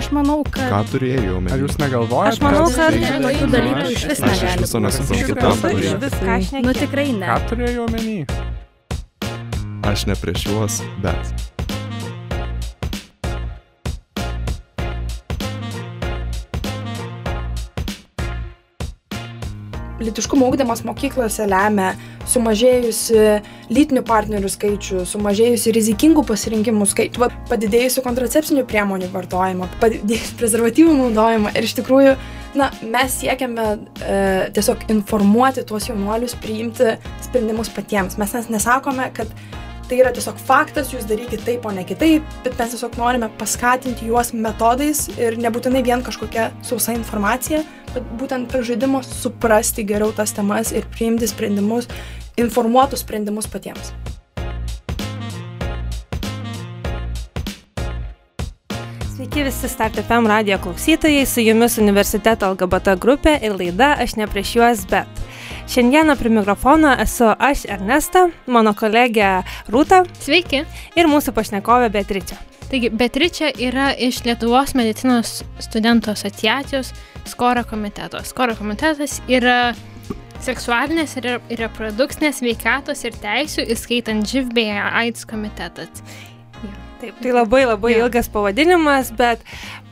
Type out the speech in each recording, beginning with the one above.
Aš manau, kad... Ką turėjau omeny? Ar jūs negalvojate? Aš manau, kad tokių dalykų iš vis Aš negali viso nesuprantu, Iš ką viso turėjau. Viską aš Nu tikrai ne. Ką turėjau omeny? Aš ne prieš juos, bet. Litiškumo ūkdymas mokyklose lemia sumažėjusi lytinių partnerių skaičių, sumažėjusi rizikingų pasirinkimų skaičių, padidėjusių kontracepcinių priemonių vartojimą, padidėjusių prezervatyvų naudojimą. Ir iš tikrųjų, na, mes siekiame e, tiesiog informuoti tuos jaunuolius, priimti sprendimus patiems. Mes nes nesakome, kad tai yra tiesiog faktas, jūs darykite taip, o ne kitaip, bet mes tiesiog norime paskatinti juos metodais ir nebūtinai vien kažkokia sausa informacija, bet būtent per žaidimą suprasti geriau tas temas ir priimti sprendimus, informuotus sprendimus patiems. Sveiki visi Start FM radio klausytojai, su jumis universiteto LGBT grupė ir laida Aš ne prieš juos, bet. Šiandieną prie mikrofono esu aš Ernesta, mano kolegė Rūta Sveiki. ir mūsų pašnekovė Beatričia. Taigi, Beatričia yra iš Lietuvos medicinos studentų asociacijos Skoro komiteto. Skoro komitetas yra seksualinės ir reprodukcinės veikatos ir teisų, įskaitant živ bei AIDS komitetas. Taip, tai labai labai Jo. ilgas pavadinimas, bet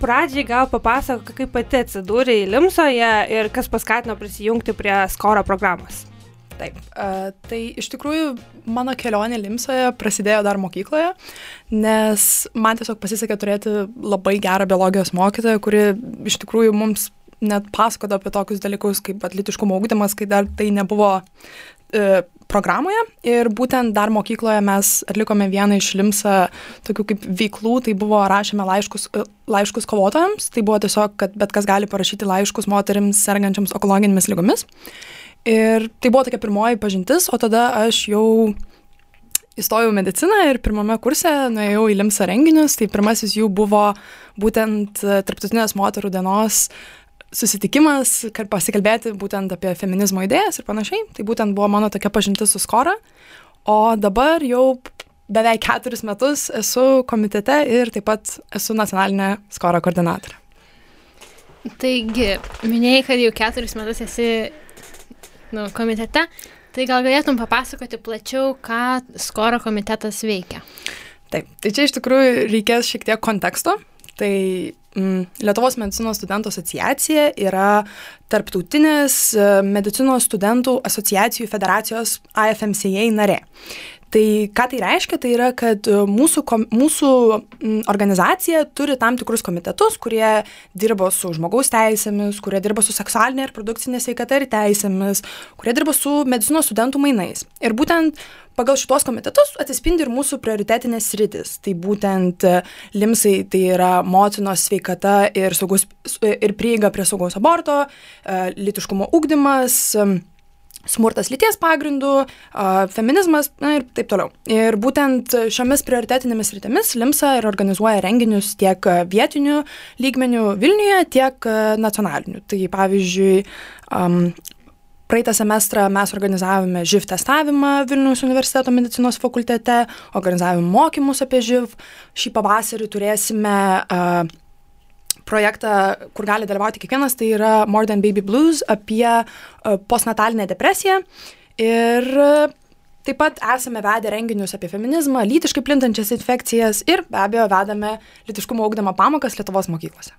pradžiai gal papasako, kaip pati atsidūrė į Limsoje ir kas paskatino prisijungti prie Skoro programos. Taip, uh, tai iš tikrųjų mano kelionė Limsoje prasidėjo dar mokykloje, nes man tiesiog pasisekė turėti labai gerą biologijos mokytoją, kuri iš tikrųjų mums net pasakojo apie tokius dalykus kaip atletiškumo ūkdymas, kai dar tai nebuvo programoje. Ir būtent dar mokykloje mes atlikome vieną iš Limsa tokių kaip veiklų, tai buvo rašėme laiškus, e, laiškus kovotojams, tai buvo tiesiog, kad bet kas gali parašyti laiškus moteriams sergančiams onkologinėmis lygomis. Ir tai buvo tokia pirmoji pažintis, o tada aš jau įstojau mediciną ir pirmame kurse nuėjau į Limsa renginius. Tai pirmasis jų buvo būtent e, Tarptautinės moterų dienos susitikimas, kad pasikalbėti būtent apie feminizmo idėjas ir panašiai. Tai būtent buvo mano tokia pažintis su Skora. O dabar jau beveik keturis metus esu komitete ir taip pat esu nacionalinė Skora koordinatorė. Taigi, minėjai, kad jau keturis metus esi nu, komitete, tai gal galėtum papasakoti plačiau, ką Skoro komitetas veikia. Taip, tai čia iš tikrųjų reikės šiek tiek konteksto. Tai Lietuvos medicinos studentų asociacija yra tarptautinės e, medicinos studentų asociacijų federacijos AFMCA narė. Tai ką tai reiškia, tai yra, kad e, mūsų, kom, mūsų mm, organizacija turi tam tikrus komitetus, kurie dirba su žmogaus teisėmis, kurie dirba su seksualinė ir produkcinė sveikata ir teisėmis, kurie dirba su medicinos studentų mainais. Ir būtent pagal šitos komitetus atsispindi ir mūsų prioritetinės sritis. Tai būtent e, limsai tai yra motinos sveikata ir, saugus, ir prieiga prie saugaus aborto, e, litiškumo ūkdymas smurtas lyties pagrindų, feminizmas na, ir taip toliau. Ir būtent šiomis prioritetinėmis rytimis Limsa ir organizuoja renginius tiek vietinių lygmenių Vilniuje, tiek nacionalinių. Tai pavyzdžiui, um, Praeitą semestrą mes organizavome živ testavimą Vilniaus universiteto medicinos fakultete, organizavome mokymus apie živ. Šį pavasarį turėsime uh, projektą, kur gali dalyvauti kiekvienas, tai yra More Than Baby Blues apie uh, postnatalinę depresiją. Ir uh, taip pat esame vedę renginius apie feminizmą, lytiškai plintančias infekcijas ir be abejo vedame litiškumo augdama pamokas Lietuvos mokyklose.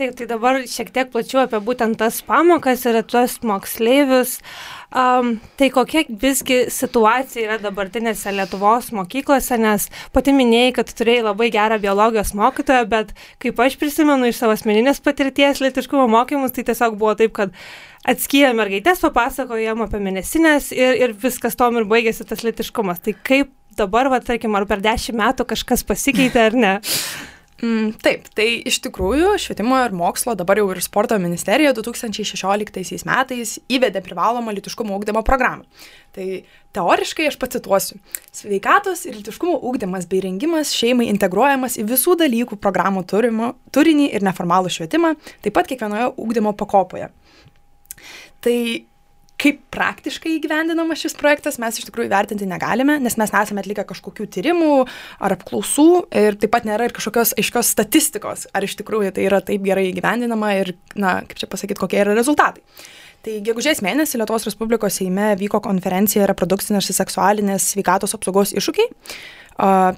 Taip, tai dabar šiek tiek plačiau apie būtent tas pamokas ir tuos moksleivius. Um, tai kokia visgi situacija yra dabartinėse Lietuvos mokyklose, nes pati minėjai, kad turėjai labai gerą biologijos mokytoją, bet kaip aš prisimenu iš savo asmeninės patirties litiškumo mokymus, tai tiesiog buvo taip, kad atskyrė mergaitės, papasakojo jam apie mėnesinės ir, ir viskas tom ir baigėsi tas litiškumas. Tai kaip dabar, va, tarkim, ar per dešimt metų kažkas pasikeitė ar ne? Mm, taip, tai iš tikrųjų švietimo ir mokslo dabar jau ir sporto ministerija 2016 metais įvedė privalomą litiškumo ūkdymo programą. Tai teoriškai aš pacituosiu. Sveikatos ir litiškumo ūkdymas bei rengimas šeimai integruojamas į visų dalykų programų turimo, turinį ir neformalų švietimą, taip pat kiekvienoje ūkdymo pakopoje. Tai kaip praktiškai įgyvendinamas šis projektas mes iš tikrųjų vertinti negalime, nes mes nesame atlikę kažkokių tyrimų ar apklausų ir taip pat nėra ir kažkokios aiškios statistikos, ar iš tikrųjų tai yra taip gerai įgyvendinama ir, na, kaip čia pasakyti, kokie yra rezultatai. Tai gegužės mėnesį Lietuvos Respublikos Seime vyko konferencija reprodukcinės ir seksualinės sveikatos apsaugos iššūkiai.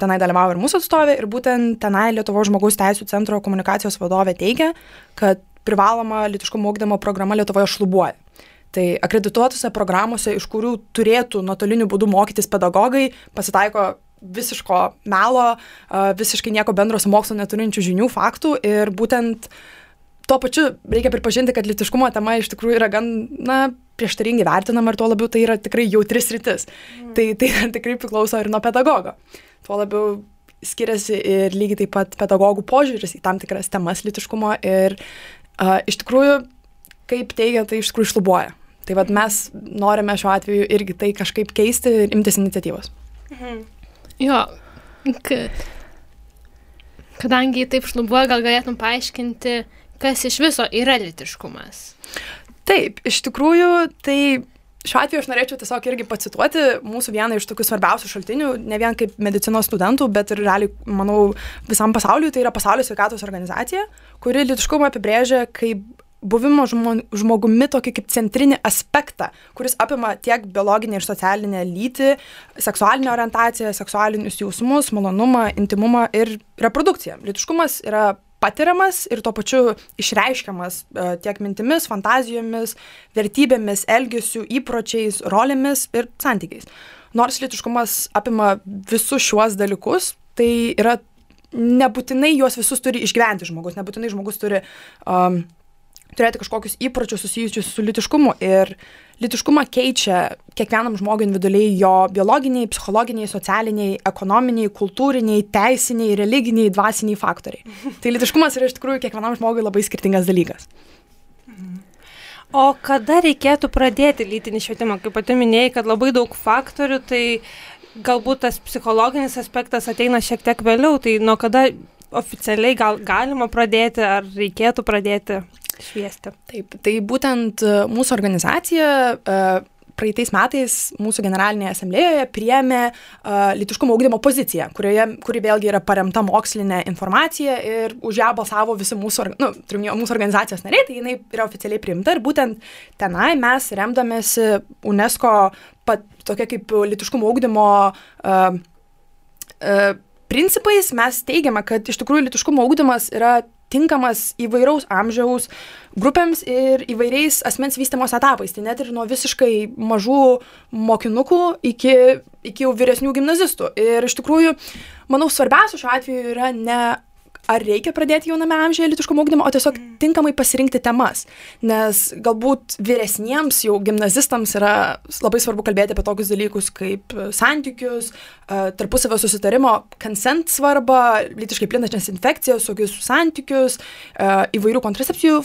Tenai dalyvavo ir mūsų atstovė ir būtent tenai Lietuvos žmogaus teisų centro komunikacijos vadovė teigia, kad privaloma litiškumo ūkdymo programa Lietuvoje šlubuoja. Tai akredituotose programuose, iš kurių turėtų nuotoliniu būdu mokytis pedagogai, pasitaiko visiško melo, visiškai nieko bendro su mokslo neturinčių žinių, faktų ir būtent tuo pačiu reikia pripažinti, kad litiškumo tema iš tikrųjų yra gan, na, prieštaringai vertinama ir tuo labiau tai yra tikrai jautris rytis. Mm. Tai, tai tikrai priklauso ir nuo pedagogo. Tuo labiau skiriasi ir lygiai taip pat pedagogų požiūris į tam tikras temas litiškumo ir uh, iš tikrųjų, kaip teigia, tai iš tikrųjų išlubuoja. Tai vad mes norime šiuo atveju irgi tai kažkaip keisti ir imtis iniciatyvos. Mhm. Jo, kad, kadangi taip šlubuoja, gal galėtum paaiškinti, kas iš viso yra litiškumas. Taip, iš tikrųjų, tai šiuo atveju aš norėčiau tiesiog irgi pacituoti mūsų vieną iš tokių svarbiausių šaltinių, ne vien kaip medicinos studentų, bet ir realiai, manau, visam pasauliu, tai yra Pasaulio sveikatos organizacija, kuri litiškumą apibrėžia kaip buvimo žmo, žmogumi tokį kaip centrinį aspektą, kuris apima tiek biologinę ir socialinę lytį, seksualinę orientaciją, seksualinius jausmus, malonumą, intimumą ir reprodukciją. Lytiškumas yra patiriamas ir tuo pačiu išreiškiamas e, tiek mintimis, fantazijomis, vertybėmis, elgesiu, įpročiais, rolėmis ir santykiais. Nors lytiškumas apima visus šiuos dalykus, tai yra nebūtinai juos visus turi išgyventi žmogus, nebūtinai žmogus turi um, turėti kažkokius įpročius susijusius su litiškumu ir litiškumą keičia kiekvienam žmogui individualiai jo biologiniai, psichologiniai, socialiniai, ekonominiai, kultūriniai, teisiniai, religiniai, dvasiniai faktoriai. Tai litiškumas yra iš tikrųjų kiekvienam žmogui labai skirtingas dalykas. O kada reikėtų pradėti lytinį švietimą? Kaip pati minėjai, kad labai daug faktorių, tai galbūt tas psichologinis aspektas ateina šiek tiek vėliau, tai nuo kada oficialiai gal galima pradėti ar reikėtų pradėti? Šviesti. Taip, tai būtent e, mūsų organizacija e, praeitais metais mūsų generalinėje asamblėjoje priėmė uh, litiškumo augdymo poziciją, kurioje, kuri vėlgi yra paremta mokslinė informacija ir už ją balsavo visi mūsų, nu, mūsų organizacijos nariai, tai jinai yra oficialiai priimta ir būtent tenai mes remdamėsi UNESCO pat, tokia kaip litiškumo augdymo uh, uh, principais mes teigiame, kad iš tikrųjų litiškumo augdymas yra tinkamas įvairaus amžiaus grupėms ir įvairiais asmens vystimos etapais. Tai net ir nuo visiškai mažų mokinukų iki, iki jau vyresnių gimnazistų. Ir iš tikrųjų, manau, svarbiausia šiuo atveju yra ne ar reikia pradėti jauname amžiuje litiškumo ugdymą, o tiesiog mm. tinkamai pasirinkti temas. Nes galbūt vyresniems jau gimnazistams yra labai svarbu kalbėti apie tokius dalykus kaip santykius, tarpusavio susitarimo, consent svarbą, lytiškai plintačias infekcijas, tokius santykius, įvairių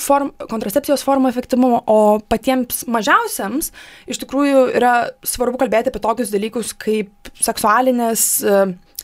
form, kontracepcijos formų efektyvumo, o patiems mažiausiams iš tikrųjų yra svarbu kalbėti apie tokius dalykus kaip seksualinės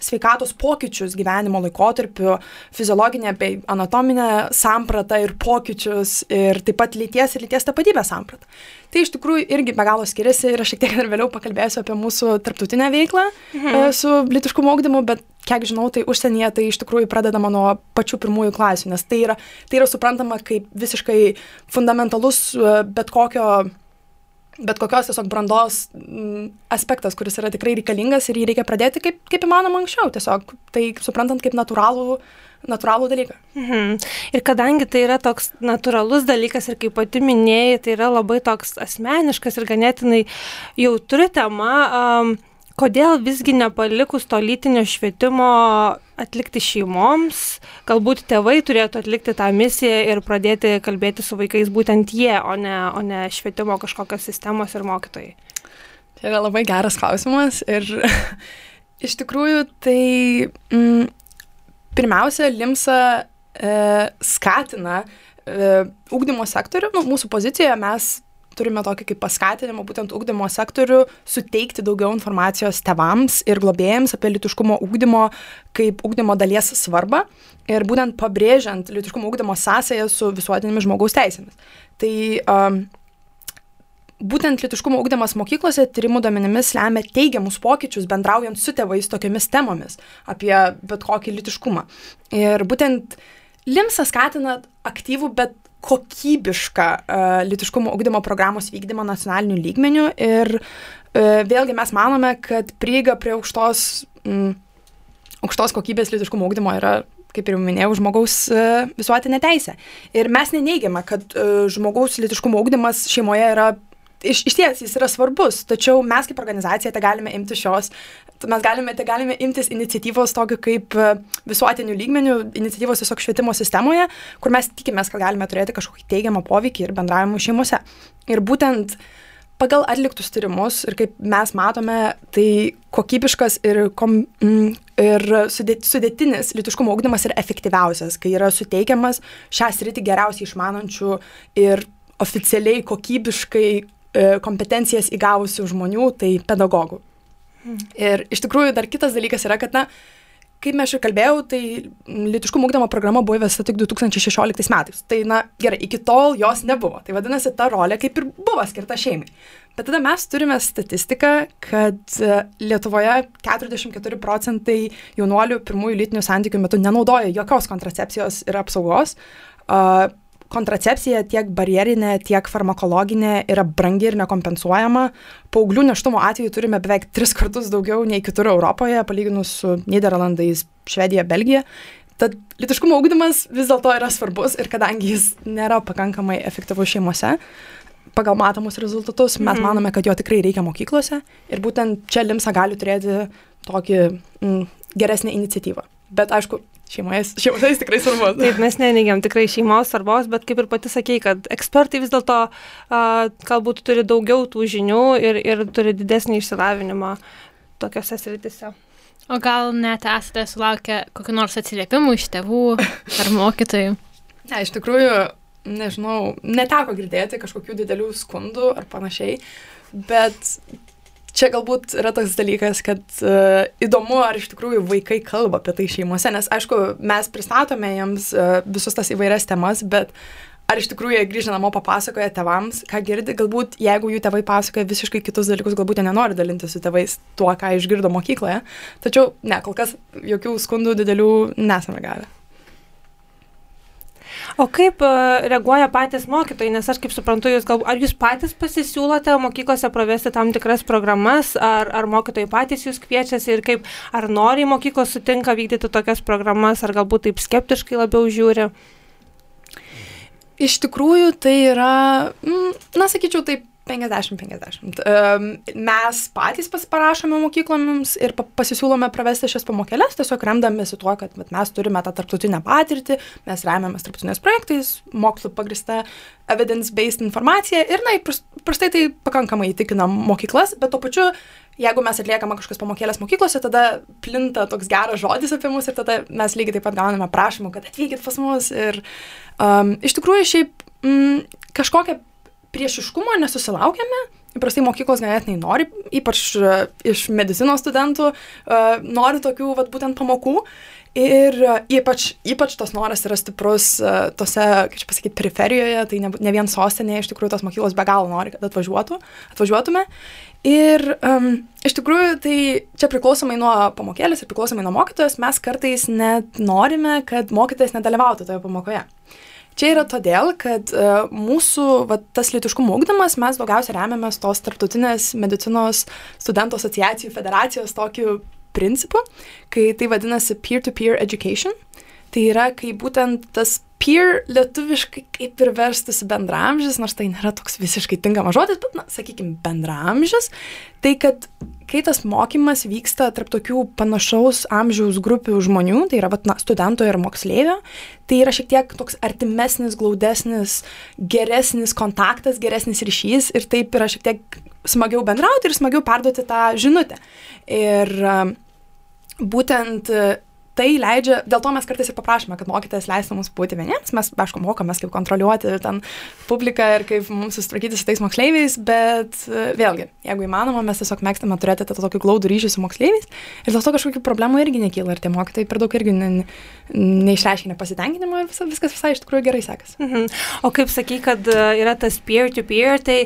sveikatos pokyčius gyvenimo laikotarpiu, fiziologinę bei anatominę sampratą ir pokyčius ir taip pat lyties ir lyties tapatybės sampratą. Tai iš tikrųjų irgi be galo skiriasi ir aš šiek tiek ir vėliau pakalbėsiu apie mūsų tarptautinę veiklą mhm. E, su litiškumo ugdymu, bet kiek žinau, tai užsienyje tai iš tikrųjų pradedama nuo pačių pirmųjų klasių, nes tai yra, tai yra suprantama kaip visiškai fundamentalus e, bet kokio bet kokios tiesiog brandos m, aspektas, kuris yra tikrai reikalingas ir jį reikia pradėti kaip, kaip įmanoma anksčiau, tiesiog tai suprantant kaip natūralų, natūralų dalyką. Mhm. Ir kadangi tai yra toks natūralus dalykas ir kaip pati minėjai, tai yra labai toks asmeniškas ir ganėtinai jautri tema, um, kodėl visgi nepalikus to lytinio švietimo atlikti šeimoms, galbūt tėvai turėtų atlikti tą misiją ir pradėti kalbėti su vaikais būtent jie, o ne, o ne švietimo kažkokios sistemos ir mokytojai? Tai yra labai geras klausimas ir iš tikrųjų tai mm, pirmiausia, Limsa e, skatina e, ugdymo sektorių, nu, mūsų pozicijoje mes turime tokį kaip paskatinimą būtent ugdymo sektorių suteikti daugiau informacijos tevams ir globėjams apie litiškumo ugdymo kaip ugdymo dalies svarbą ir būtent pabrėžiant litiškumo ugdymo sąsąją su visuotinėmis žmogaus teisėmis. Tai um, būtent litiškumo ugdymas mokyklose tyrimų duomenimis lemia teigiamus pokyčius bendraujant su tėvais tokiomis temomis apie bet kokį litiškumą. Ir būtent Limsa skatina aktyvų, bet kokybišką uh, litiškumo ugdymo programos vykdymą nacionaliniu lygmeniu ir uh, vėlgi mes manome, kad prieiga prie aukštos, mm, aukštos kokybės litiškumo ugdymo yra kaip ir minėjau, žmogaus uh, visuotinė teisė. Ir mes neneigiame, kad žmogaus litiškumo ugdymas šeimoje yra iš, iš ties jis yra svarbus, tačiau mes kaip organizacija tai galime imti šios, mes galime, tai galime imtis iniciatyvos tokio kaip e, visuotinių lygmenių, iniciatyvos tiesiog švietimo sistemoje, kur mes tikimės, kad galime turėti kažkokį teigiamą poveikį ir bendravimą šeimose. Ir būtent pagal atliktus tyrimus ir kaip mes matome, tai kokybiškas ir, kom, mm, ir sudėtinis litiškumo ugdymas yra efektyviausias, kai yra suteikiamas šią sritį geriausiai išmanančių ir oficialiai kokybiškai kompetencijas įgavusių žmonių, tai pedagogų. Hmm. Ir iš tikrųjų dar kitas dalykas yra, kad, na, kaip mes ir kalbėjau, tai litiškumo ugdymo programa buvo įvesta tik 2016 metais. Tai, na, gerai, iki tol jos nebuvo. Tai vadinasi, ta rolė kaip ir buvo skirta šeimai. Bet tada mes turime statistiką, kad e, Lietuvoje 44 procentai jaunuolių pirmųjų lytinių santykių metu nenaudoja jokios kontracepcijos ir apsaugos. Uh, kontracepcija tiek barjerinė, tiek farmakologinė yra brangi ir nekompensuojama. Paauglių neštumo atveju turime beveik tris kartus daugiau nei kitur Europoje, palyginus su Niderlandais, Švedija, Belgija. Tad litiškumo ūkdymas vis dėlto yra svarbus ir kadangi jis nėra pakankamai efektyvus šeimose, pagal matomus rezultatus, mes mm. manome, kad jo tikrai reikia mokyklose ir būtent čia Limsa gali turėti tokį mm, geresnę iniciatyvą. Bet aišku, šeimoje, šeimoje jis tikrai svarbus. Taip, mes neneigiam tikrai šeimos svarbos, bet kaip ir pati sakei, kad ekspertai vis dėlto galbūt turi daugiau tų žinių ir, ir turi didesnį išsilavinimą tokiuose sritise. O gal net esate sulaukę kokiu nors atsiliepimu iš tėvų ar mokytojų? Ne, iš tikrųjų, nežinau, neteko girdėti kažkokių didelių skundų ar panašiai, bet čia galbūt yra toks dalykas, kad uh, įdomu, ar iš tikrųjų vaikai kalba apie tai šeimose, nes aišku, mes pristatome jiems uh, visus tas įvairias temas, bet ar iš tikrųjų jie grįžę namo papasakoja tevams, ką girdi, galbūt jeigu jų tėvai pasakoja visiškai kitus dalykus, galbūt jie nenori dalinti su tėvais tuo, ką išgirdo mokykloje. Tačiau, ne, kol kas jokių skundų didelių nesame gavę. O kaip e, reaguoja patys mokytojai, nes aš kaip suprantu, jūs gal, ar jūs patys pasisiūlote mokyklose pravesti tam tikras programas, ar, ar mokytojai patys jūs kviečiasi ir kaip, ar nori mokyklos sutinka vykdyti tokias programas, ar galbūt taip skeptiškai labiau žiūri? Iš tikrųjų, tai yra, mm, na, sakyčiau, taip 50-50. Mes patys parašome mokykloms ir pasisiūlome pravesti šias pamokėlės, tiesiog remdamėsi tuo, kad mes turime tą tarptautinę patirtį, mes remiamės tarptautiniais projektais, mokslu pagrista evidence-based informacija ir, na, prastai tai pakankamai įtikina mokyklas, bet tuo pačiu jeigu mes atliekame kažkokias pamokėlės mokyklose, tada plinta toks geras žodis apie mus ir tada mes lygiai taip pat gauname prašymų, kad atvykit pas mus. Ir um, iš tikrųjų šiaip mm, kažkokią priešiškumo nesusilaukėme. Įprastai mokyklos ganėtinai nori, ypač uh, iš medicinos studentų, uh, nori tokių vat, būtent pamokų. Ir uh, ypač, ypač tas noras yra stiprus uh, tose, kaip čia pasakyti, periferijoje, tai ne, ne vien sostinėje, iš tikrųjų tos mokyklos be galo nori, kad atvažiuotų, atvažiuotume. Ir um, iš tikrųjų tai čia priklausomai nuo pamokėlės ir priklausomai nuo mokytojos, mes kartais net norime, kad mokytojas nedalyvautų toje pamokoje. Čia yra todėl, kad uh, mūsų va, tas litiškumo ugdymas mes daugiausia remiamės tos tarptautinės medicinos studentų asociacijų federacijos tokiu principu, kai tai vadinasi peer-to-peer -peer education. Tai yra, kai būtent tas peer lietuviškai kaip ir verstųsi bendramžis, nors tai nėra toks visiškai tinkamas žodis, bet, na, sakykime, bendramžis, tai kad kai tas mokymas vyksta tarp tokių panašaus amžiaus grupių žmonių, tai yra, vat, na, studento ir moksleivio, tai yra šiek tiek toks artimesnis, glaudesnis, geresnis kontaktas, geresnis ryšys ir taip yra šiek tiek smagiau bendrauti ir smagiau perduoti tą žinutę. Ir būtent tai leidžia, dėl to mes kartais ir paprašome, kad mokytojas leistų mums būti vieniems, mes, aišku, mokomės, kaip kontroliuoti ten publiką ir kaip mums susitvarkyti su tais moksleiviais, bet e, vėlgi, jeigu įmanoma, mes tiesiog mėgstame turėti tą tokį glaudų ryšį su moksleiviais ir dėl to kažkokių problemų irgi nekyla ir tie mokytojai per daug irgi ne, neišreiškia nepasitenkinimo ir visas, viskas visai iš tikrųjų gerai sekasi. Mhm. O kaip sakai, kad e, yra tas peer-to-peer, -peer, tai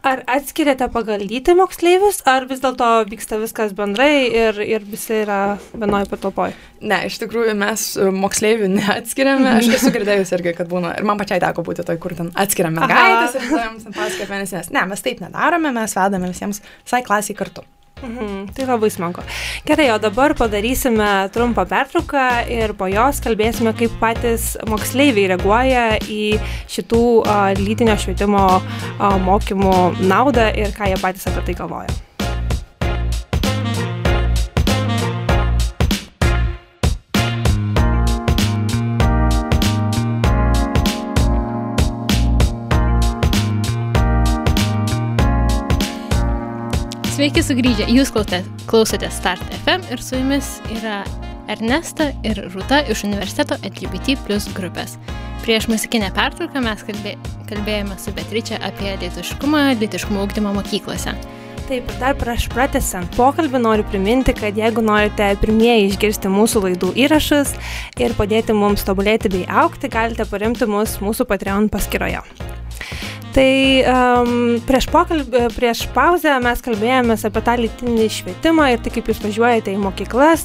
Ar atskiriate pagal lytį moksleivius, ar vis dėlto vyksta viskas bendrai ir, ir visi yra vienoje patalpoje? Ne, iš tikrųjų mes e, moksleivių neatskiriame. Aš esu girdėjus irgi, kad būna. Ir man pačiai teko būti toj, kur ten atskiriame mergaitės ir jiems ten pasakoja mėnesinės. Ne, mes taip nedarome, mes vedame visiems visai klasiai kartu. Mhm, tai labai smagu. Gerai, o dabar padarysime trumpą pertrauką ir po jos kalbėsime, kaip patys moksleiviai reaguoja į šitų a, lytinio švietimo a, mokymų naudą ir ką jie patys apie tai galvoja. Sveiki sugrįžę, jūs klausotės, Start FM ir su jumis yra Ernesta ir Rūta iš universiteto LGBT plus grupės. Prieš muzikinę pertrauką mes kalbė, kalbėjome su Beatričia apie lytiškumą, lytiškumo ūkdymo mokyklose. Taip, ir dar prieš pratesant pokalbį noriu priminti, kad jeigu norite pirmieji išgirsti mūsų laidų įrašus ir padėti mums tobulėti bei aukti, galite paremti mus mūsų Patreon paskyroje. Tai um, prieš, pokalbį, prieš pauzę mes kalbėjomės apie tą lytinį švietimą ir tai, kaip jūs važiuojate į mokyklas.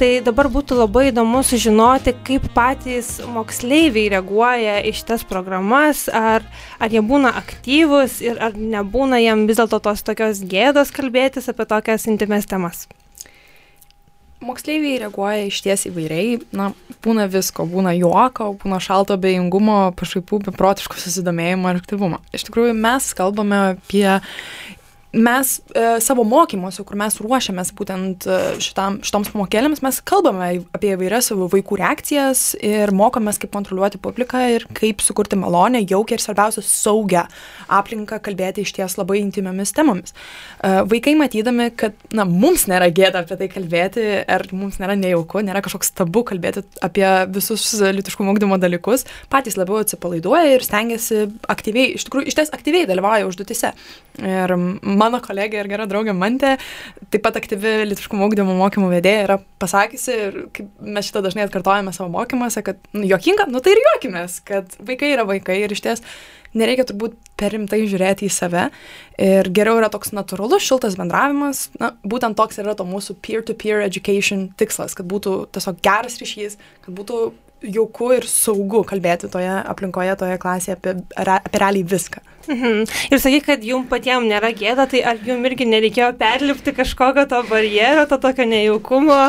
Tai dabar būtų labai įdomu sužinoti, kaip patys moksleiviai reaguoja į šitas programas, ar, ar jie būna aktyvus ir ar nebūna jiem vis dėlto tos tokios gėdos kalbėtis apie tokias intimes temas. Moksleiviai reaguoja iš ties įvairiai, na, būna visko, būna juoko, būna šalto bejingumo, pašaipų, beprotiško susidomėjimo ir aktyvumo. Iš tikrųjų, mes kalbame apie mes e, savo mokymuose, kur mes ruošiamės būtent e, šitam, šitoms pamokėlėms, mes kalbame apie įvairias vaikų reakcijas ir mokomės, kaip kontroliuoti publiką ir kaip sukurti malonę, jaukę ir svarbiausia saugią aplinką kalbėti iš ties labai intimiomis temomis. E, vaikai matydami, kad na, mums nėra gėda apie tai kalbėti, ar mums nėra nejauku, nėra kažkoks tabu kalbėti apie visus litiškumo ugdymo dalykus, patys labiau atsipalaiduoja ir stengiasi aktyviai, iš tikrųjų, iš ties aktyviai dalyvauja užduotise. Ir mano kolegė ir gera draugė Mantė, taip pat aktyvi litiškumo ugdymo mokymų vedėja, yra pasakysi, ir mes šitą dažnai atkartojame savo mokymuose, kad nu, juokinga, nu tai ir juokimės, kad vaikai yra vaikai ir iš ties nereikia turbūt perimtai žiūrėti į save ir geriau yra toks natūralus, šiltas bendravimas, na, būtent toks yra to mūsų peer-to-peer -peer education tikslas, kad būtų tiesiog geras ryšys, kad būtų jauku ir saugu kalbėti toje aplinkoje, toje klasėje apie, apie realiai viską. Mhm. Ir sakai, kad jums patiems nėra gėda, tai ar jums irgi nereikėjo perlipti kažkokio to barjero, to tokio nejaukumo?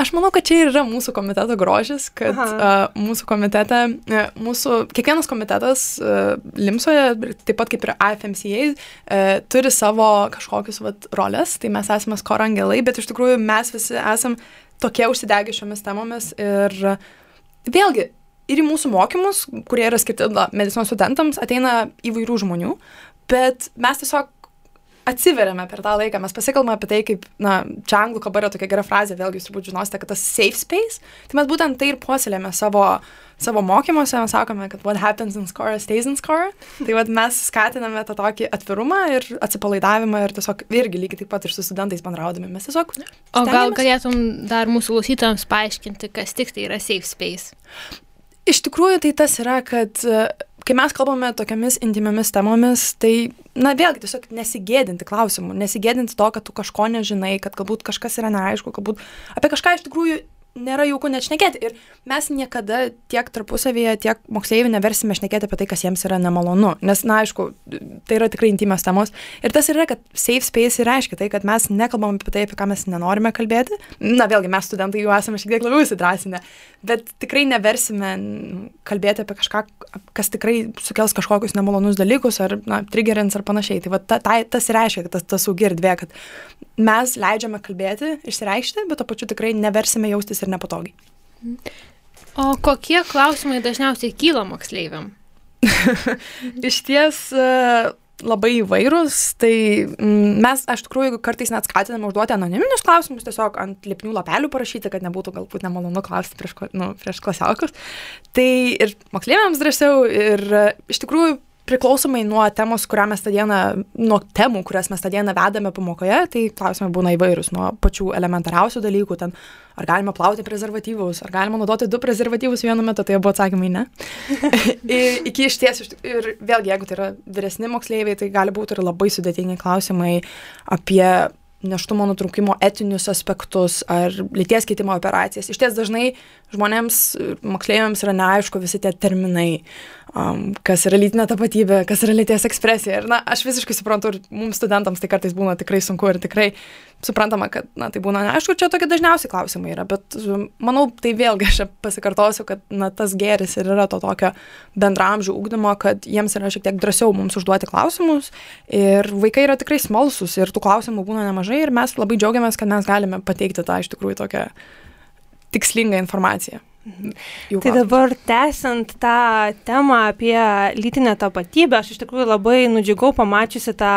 Aš manau, kad čia ir yra mūsų komiteto grožis, kad Aha. uh, mūsų komitete, uh, mūsų, kiekvienas komitetas uh, Limsoje, taip pat kaip ir AFMCA, uh, turi savo kažkokius vat, rolės, tai mes esame skorangelai, bet iš tikrųjų mes visi esame tokie užsidegę šiomis temomis ir uh, vėlgi, ir į mūsų mokymus, kurie yra skirti na, medicinos studentams, ateina įvairių žmonių, bet mes tiesiog atsiveriame per tą laiką, mes pasikalbame apie tai, kaip, na, čia anglų kalba yra tokia gera frazė, vėlgi jūs turbūt žinosite, kad tas safe space, tai mes būtent tai ir puoselėme savo, savo mokymuose, mes sakome, kad what happens in score stays in score, tai vad mes skatiname tą tokį atvirumą ir atsipalaidavimą ir tiesiog irgi lygiai taip pat ir su studentais bendraudami, mes tiesiog. O gal galėtum dar mūsų klausytojams paaiškinti, kas tik tai yra safe space? Iš tikrųjų, tai tas yra, kad e, kai mes kalbame tokiamis intimiomis temomis, tai, na, vėlgi, tiesiog nesigėdinti klausimų, nesigėdinti to, kad tu kažko nežinai, kad galbūt kažkas yra neaišku, galbūt apie kažką iš tikrųjų nėra jauku net šnekėti. Ir mes niekada tiek tarpusavėje, tiek moksleivių neversime šnekėti apie tai, kas jiems yra nemalonu. Nes, na, aišku, tai yra tikrai intimios temos. Ir tas yra, kad safe space ir reiškia tai, kad mes nekalbam apie tai, apie ką mes nenorime kalbėti. Na, vėlgi, mes studentai jau esame šiek tiek labiau įsidrasinę. Bet tikrai neversime kalbėti apie kažką, kas tikrai sukels kažkokius nemalonus dalykus ar, na, triggerins ar panašiai. Tai va, ta, ta, tas reiškia, kad tas, tas saugi erdvė, kad mes leidžiame kalbėti, išsireikšti, bet to pačiu tikrai neversime jaustis ir nepatogiai. O kokie klausimai dažniausiai kyla moksleiviam? Iš ties e, labai įvairūs, tai mes, aš tikrųjų, kartais net skatiname užduoti anoniminius klausimus, tiesiog ant lipnių lapelių parašyti, kad nebūtų galbūt nemalonu klausti prieš, nu, prieš klasiokus. Tai ir moksleiviams drąsiau, ir e, iš tikrųjų priklausomai nuo temos, kurią mes tą dieną, nuo temų, kurias mes tą dieną vedame pamokoje, tai klausimai būna įvairūs, nuo pačių elementariausių dalykų, ten ar galima plauti prezervatyvus, ar galima naudoti du prezervatyvus vienu metu, tai buvo atsakymai ne. Iki iš ties, ir vėlgi, jeigu tai yra vyresni moksleiviai, tai gali būti ir labai sudėtingi klausimai apie neštumo nutraukimo etinius aspektus ar lyties keitimo operacijas. Iš ties dažnai žmonėms, moksleiviams yra neaišku visi tie terminai, um, kas yra lytinė tapatybė, kas yra lyties ekspresija. Ir, na, aš visiškai suprantu, ir mums studentams tai kartais būna tikrai sunku ir tikrai suprantama, kad, na, tai būna neaišku, čia tokie dažniausi klausimai yra, bet manau, tai vėlgi aš pasikartosiu, kad, na, tas geris ir yra to tokio bendramžių ūkdymo, kad jiems yra šiek tiek drąsiau mums užduoti klausimus ir vaikai yra tikrai smalsus ir tų klausimų būna nemažai ir mes labai džiaugiamės, kad mes galime pateikti tą iš tikrųjų tokią tikslingą informaciją. Tai dabar tęsiant tą temą apie lytinę tapatybę, aš iš tikrųjų labai nudžiugau pamačiusi tą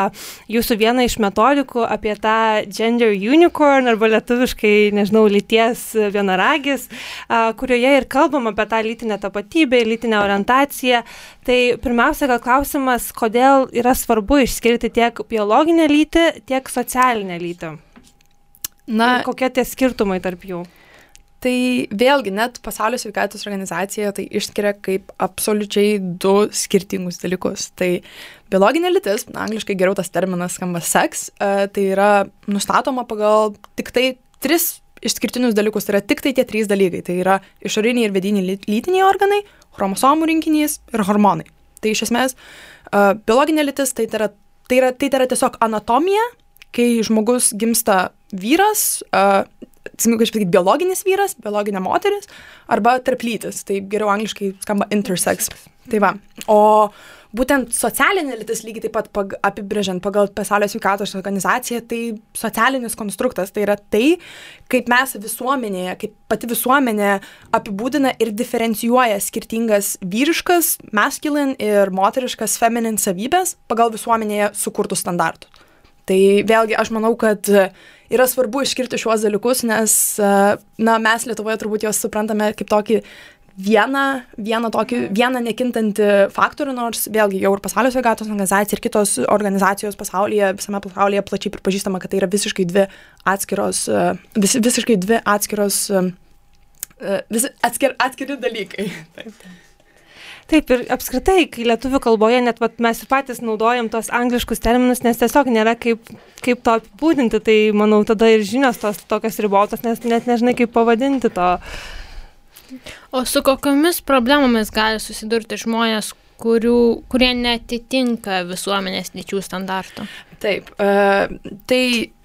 jūsų vieną iš metodikų apie tą gender unicorn arba lietuviškai, nežinau, lyties vienaragis, kurioje ir kalbam apie tą lytinę tapatybę, lytinę orientaciją. Tai pirmiausia, gal klausimas, kodėl yra svarbu išskirti tiek biologinę lytį, tiek socialinę lytį? Na, ir kokie tie skirtumai tarp jų? Tai vėlgi net pasaulio sveikatos organizacija tai išskiria kaip absoliučiai du skirtingus dalykus. Tai biologinė lytis, na, angliškai geriau tas terminas skamba seks, e, tai yra nustatoma pagal tik tai tris išskirtinius dalykus, tai yra tik tai tie trys dalykai. Tai yra išoriniai ir vidiniai lytiniai organai, chromosomų rinkinys ir hormonai. Tai iš esmės e, biologinė lytis tai yra, tai yra, tai yra tiesiog anatomija, kai žmogus gimsta vyras, uh, atsimenu, kaip sakyti, biologinis vyras, biologinė moteris arba tarplytis, tai geriau angliškai skamba intersex. Tai va. O būtent socialinė lytis lygiai taip pat pag, apibrėžiant pagal pasaulio sveikatos organizaciją, tai socialinis konstruktas, tai yra tai, kaip mes visuomenėje, kaip pati visuomenė apibūdina ir diferencijuoja skirtingas vyriškas, masculine ir moteriškas feminine savybės pagal visuomenėje sukurtų standartų. Tai vėlgi aš manau, kad yra svarbu išskirti šiuos dalykus, nes na, mes Lietuvoje turbūt juos suprantame kaip tokį vieną, vieną, tokį, vieną nekintantį faktorių, nors vėlgi jau ir pasaulio sveikatos organizacija ir kitos organizacijos pasaulyje, visame pasaulyje plačiai pripažįstama, kad tai yra visiškai dvi atskiros, vis, visiškai dvi atskiros, vis, atskir, atskiri dalykai. Taip. Taip, ir apskritai, kai lietuvių kalboje net vat, mes ir patys naudojam tos angliškus terminus, nes tiesiog nėra kaip, kaip to apibūdinti, tai manau tada ir žinios tos tokios ribotos, nes net nežinai, kaip pavadinti to. O su kokiamis problemomis gali susidurti žmonės, kurių, kurie netitinka visuomenės lyčių standartų? Taip, uh, tai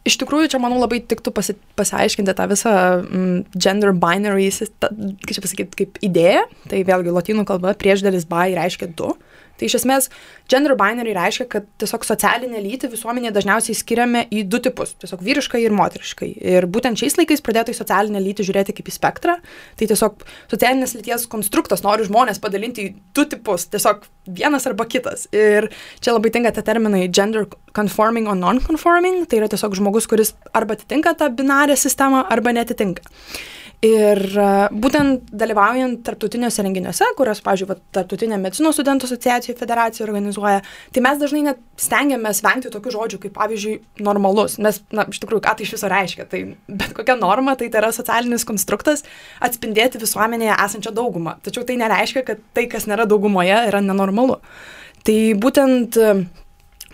iš tikrųjų čia, manau, labai tiktų pasi, pasiaiškinti tą visą mm, gender binary, kaip čia pasakyti, kaip idėją. Tai vėlgi lotynų kalba priešdalis by reiškia du. Tai iš esmės gender binary reiškia, kad tiesiog socialinę lytį visuomenėje dažniausiai skiriame į du tipus - tiesiog vyriškai ir moteriškai. Ir būtent šiais laikais pradėta į socialinę lytį žiūrėti kaip į spektrą. Tai tiesiog socialinės lyties konstruktas nori žmonės padalinti į du tipus - tiesiog vienas arba kitas. Ir čia labai tinka tie terminai gender conforming o non-conforming. Tai yra tiesiog žmogus, kuris arba atitinka tą binarę sistemą, arba netitinka. Ir e, būtent dalyvaujant tarptautiniuose renginiuose, kurios, pavyzdžiui, Tarptautinė medicinos studentų asociacijų federacija organizuoja, tai mes dažnai net stengiamės vengti tokių žodžių kaip, pavyzdžiui, normalus. Nes, na, iš tikrųjų, ką tai iš viso reiškia? Tai bet kokia norma, tai, tai yra socialinis konstruktas atspindėti visuomenėje esančią daugumą. Tačiau tai nereiškia, kad tai, kas nėra daugumoje, yra nenormalu. Tai būtent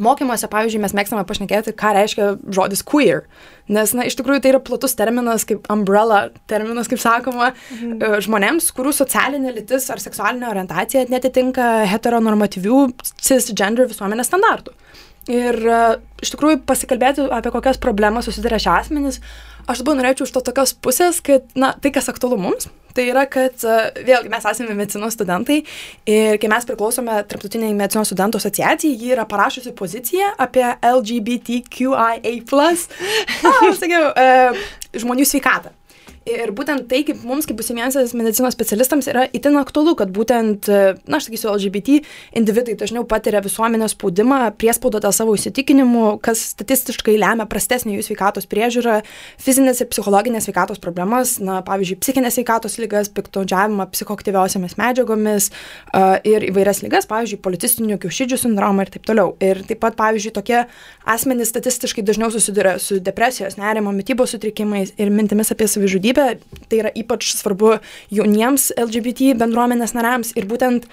mokymuose, pavyzdžiui, mes mėgstame pašnekėti, ką reiškia žodis queer. Nes, na, iš tikrųjų tai yra platus terminas, kaip umbrella terminas, kaip sakoma, mhm. E, žmonėms, kurių socialinė lytis ar seksualinė orientacija netitinka heteronormatyvių cisgender visuomenės standartų. Ir e, iš tikrųjų pasikalbėti apie kokias problemas susiduria šie asmenys, aš dabar norėčiau iš to tokios pusės, kad, na, tai kas aktualu mums, tai yra, kad e, vėlgi mes esame medicinos studentai ir kai mes priklausome Tarptautiniai medicinos studentų asociacijai, ji yra parašusi poziciją apie LGBTQIA, sakiau, e, žmonių sveikatą. Ir būtent tai, kaip mums, kaip būsimiems medicinos specialistams, yra itin aktualu, kad būtent, na, aš sakysiu, LGBT individai dažniau patiria visuomenės spaudimą, priespaudą dėl savo įsitikinimų, kas statistiškai lemia prastesnį jų sveikatos priežiūrą, fizinės ir psichologinės sveikatos problemas, na, pavyzdžiui, psichinės sveikatos lygas, piktaudžiavimą psichoktyviausiamis medžiagomis uh, ir įvairias lygas, pavyzdžiui, policistinių kiaušidžių sindromą ir taip toliau. Ir taip pat, pavyzdžiui, tokie asmenys statistiškai dažniau susiduria su depresijos, nerimo, mytybos sutrikimais ir mintimis apie savižudybę lygybė, tai yra ypač svarbu jauniems LGBT bendruomenės nariams ir būtent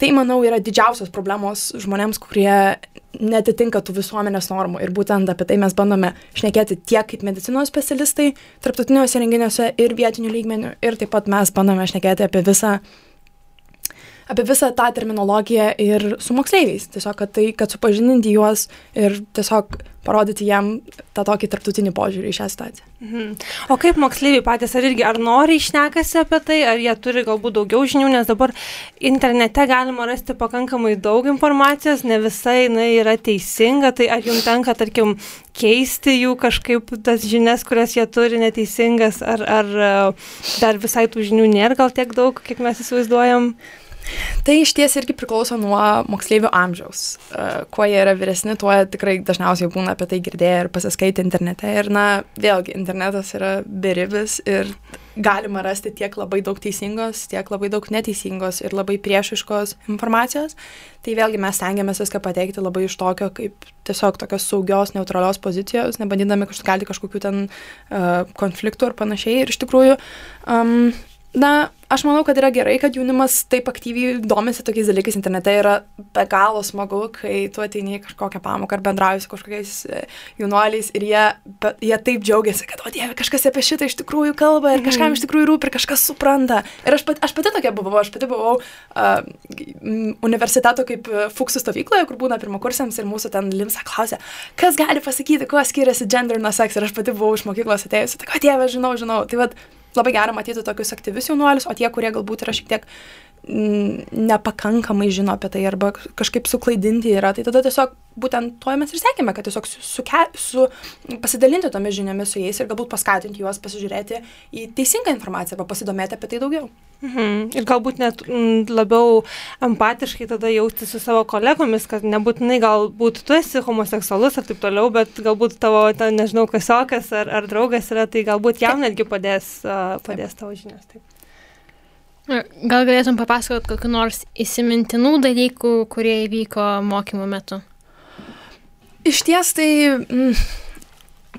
tai, manau, yra didžiausios problemos žmonėms, kurie netitinka tų visuomenės normų. Ir būtent apie tai mes bandome šnekėti tiek kaip medicinos specialistai, tarptautiniuose renginiuose ir vietinių lygmenių. Ir taip pat mes bandome šnekėti apie visą apie visą tą terminologiją ir su moksleiviais. Tiesiog, kad tai, kad supažininti juos ir tiesiog parodyti jam tą tokį tarptautinį požiūrį į šią situaciją. Mhm. O kaip moksleiviai patys, ar irgi, ar nori išnekasi apie tai, ar jie turi galbūt daugiau žinių, nes dabar internete galima rasti pakankamai daug informacijos, ne visai jinai yra teisinga, tai ar jums tenka, tarkim, keisti jų kažkaip tas žinias, kurias jie turi neteisingas, ar, ar dar visai tų žinių nėra gal tiek daug, kiek mes įsivaizduojam? Tai iš ties irgi priklauso nuo moksleivių amžiaus. E, kuo jie yra vyresni, tuo tikrai dažniausiai būna apie tai girdėję ir pasiskaitę internete. Ir na, vėlgi, internetas yra beribis ir galima rasti tiek labai daug teisingos, tiek labai daug neteisingos ir labai priešiškos informacijos. Tai vėlgi mes stengiamės viską pateikti labai iš tokio, kaip tiesiog tokios saugios, neutralios pozicijos, nebandydami kažkelti kažkokių ten uh, konfliktų ar panašiai. Ir iš tikrųjų, um, na, aš manau, kad yra gerai, kad jaunimas taip aktyviai domisi tokiais dalykais internete. Yra be galo smagu, kai tu ateini į kažkokią pamoką ar bendrauji su kažkokiais e, jaunuoliais ir jie, be, jie taip džiaugiasi, kad, o dieve, kažkas apie šitą iš tikrųjų kalba ir kažkam iš tikrųjų rūpi ir kažkas supranta. Ir aš, pat, aš pati tokia buvau, aš pati buvau uh, universiteto kaip fuksų stovykloje, kur būna pirmakursiams ir mūsų ten limsa klausė, kas gali pasakyti, kuo skiriasi gender nuo seks. Ir aš pati buvau iš mokyklos atėjusi, tai ko dieve, žinau, žinau. Tai vad, labai gera matyti tokius aktyvius jaunuolius, o tie, kurie galbūt yra šiek tiek nepakankamai žino apie tai arba kažkaip suklaidinti yra, tai tada tiesiog būtent to mes ir sekime, kad tiesiog su, su, su pasidalinti tomis žiniomis su jais ir galbūt paskatinti juos pasižiūrėti į teisingą informaciją arba pasidomėti apie tai daugiau. Mhm. Ir galbūt net m, labiau empatiškai tada jausti su savo kolegomis, kad nebūtinai galbūt tu esi homoseksualus ar taip toliau, bet galbūt tavo, ta, nežinau, kasiokas ar, ar draugas yra, tai galbūt jam netgi padės, padės tavo žinias. Taip. Gal galėtum papasakot kokiu nors įsimintinų dalykų, kurie įvyko mokymo metu? Iš ties tai mm,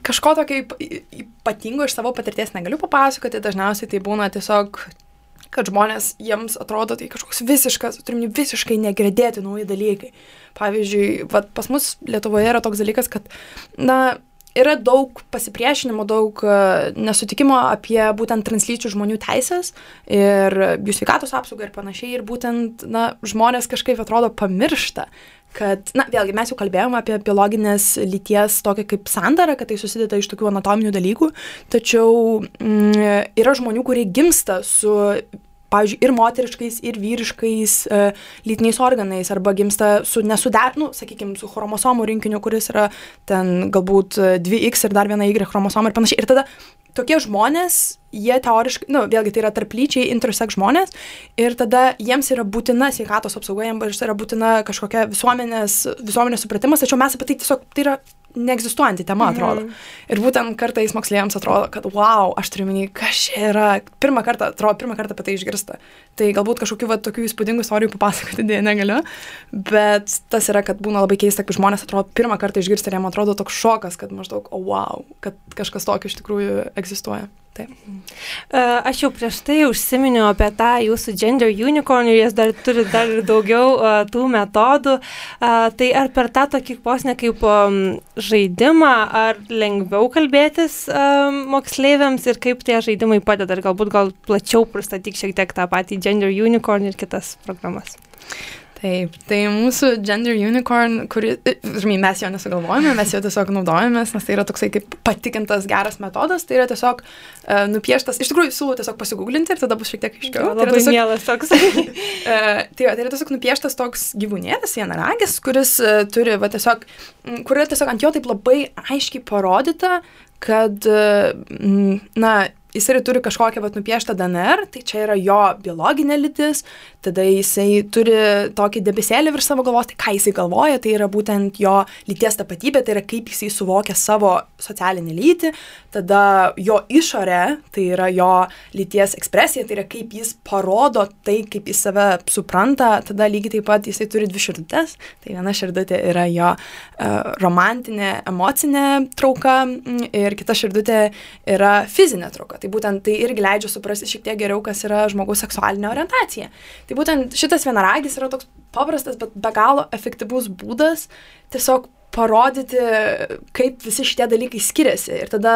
kažko tokio ypatingo iš savo patirties negaliu papasakoti, dažniausiai tai būna tiesiog kad žmonės jiems atrodo tai kažkoks visiškas, turim visiškai negredėti nauji dalykai. Pavyzdžiui, vat, pas mus Lietuvoje yra toks dalykas, kad, na, yra daug pasipriešinimo, daug e, nesutikimo apie būtent translyčių žmonių teisės ir jų sveikatos apsaugą ir panašiai. Ir būtent, na, žmonės kažkaip atrodo pamiršta, kad, na, vėlgi mes jau kalbėjome apie biologinės lyties tokią kaip sandarą, kad tai susideda iš tokių anatominių dalykų, tačiau mm, yra žmonių, kurie gimsta su pavyzdžiui, ir moteriškais, ir vyriškais e, lytiniais organais, arba gimsta su nesuder, nu, sakykime, su chromosomų rinkiniu, kuris yra ten galbūt 2X ir dar viena Y chromosoma ir panašiai. Ir tada tokie žmonės, jie teoriškai, na, nu, vėlgi tai yra tarplyčiai intersex žmonės ir tada jiems yra būtina sveikatos apsauga, jiems yra būtina kažkokia visuomenės, visuomenės supratimas, tačiau mes apie tai tiesiog, tai yra neegzistuojanti tema, atrodo. Mhm. Ir būtent kartais moksleiviams atrodo, kad, wow, aš turiu minį, kas čia yra. Pirmą kartą, atrodo, pirmą kartą apie tai išgirsta. Tai galbūt kažkokių va, tokių įspūdingų istorijų papasakoti dėja negaliu, bet tas yra, kad būna labai keista, kai žmonės atrodo pirmą kartą išgirsta ir jiems atrodo toks šokas, kad maždaug, o oh, wow, kad kažkas tokio iš tikrųjų egzistuoja. Taip. Aš jau prieš tai užsiminiau apie tą jūsų gender unicorn ir jūs dar turi dar ir daugiau uh, tų metodų. Uh, tai ar per tą tokį posnę kaip žaidimą, ar lengviau kalbėtis moksleiviams ir kaip tie žaidimai padeda, ar galbūt gal plačiau pristatyk šiek tiek tą patį gender unicorn ir kitas programas. Taip, tai mūsų gender unicorn, kuri, žinai, mes jo nesugalvojame, mes jo tiesiog naudojamės, nes tai yra toksai kaip patikintas geras metodas, tai yra tiesiog uh, nupieštas, iš tikrųjų siūlau tiesiog pasigūglinti ir tada bus šiek tiek aiškiau. Tai labai tiesiog, mielas toks. uh, tai, tai yra tiesiog nupieštas toks gyvūnėlis, vienaragis, kuris uh, turi, va, tiesiog, kur yra tiesiog ant jo taip labai aiškiai parodyta, kad, uh, na, jisai turi kažkokią vat nupieštą DNR, tai čia yra jo biologinė lytis, tada jisai turi tokį debesėlį virš savo galvos, tai ką jisai galvoja, tai yra būtent jo lyties tapatybė, tai yra kaip jisai suvokia savo socialinį lytį, tada jo išorė, tai yra jo lyties ekspresija, tai yra kaip jis parodo tai, kaip jis save supranta, tada lygiai taip pat jisai turi dvi širdutės, tai viena širdutė yra jo uh, romantinė, emocinė trauka ir kita širdutė yra fizinė trauka. Tai būtent tai irgi leidžia suprasti šiek tiek geriau, kas yra žmogaus seksualinė orientacija. Tai būtent šitas vienaragis yra toks paprastas, bet be galo efektyvus būdas tiesiog parodyti, kaip visi šitie dalykai skiriasi. Ir tada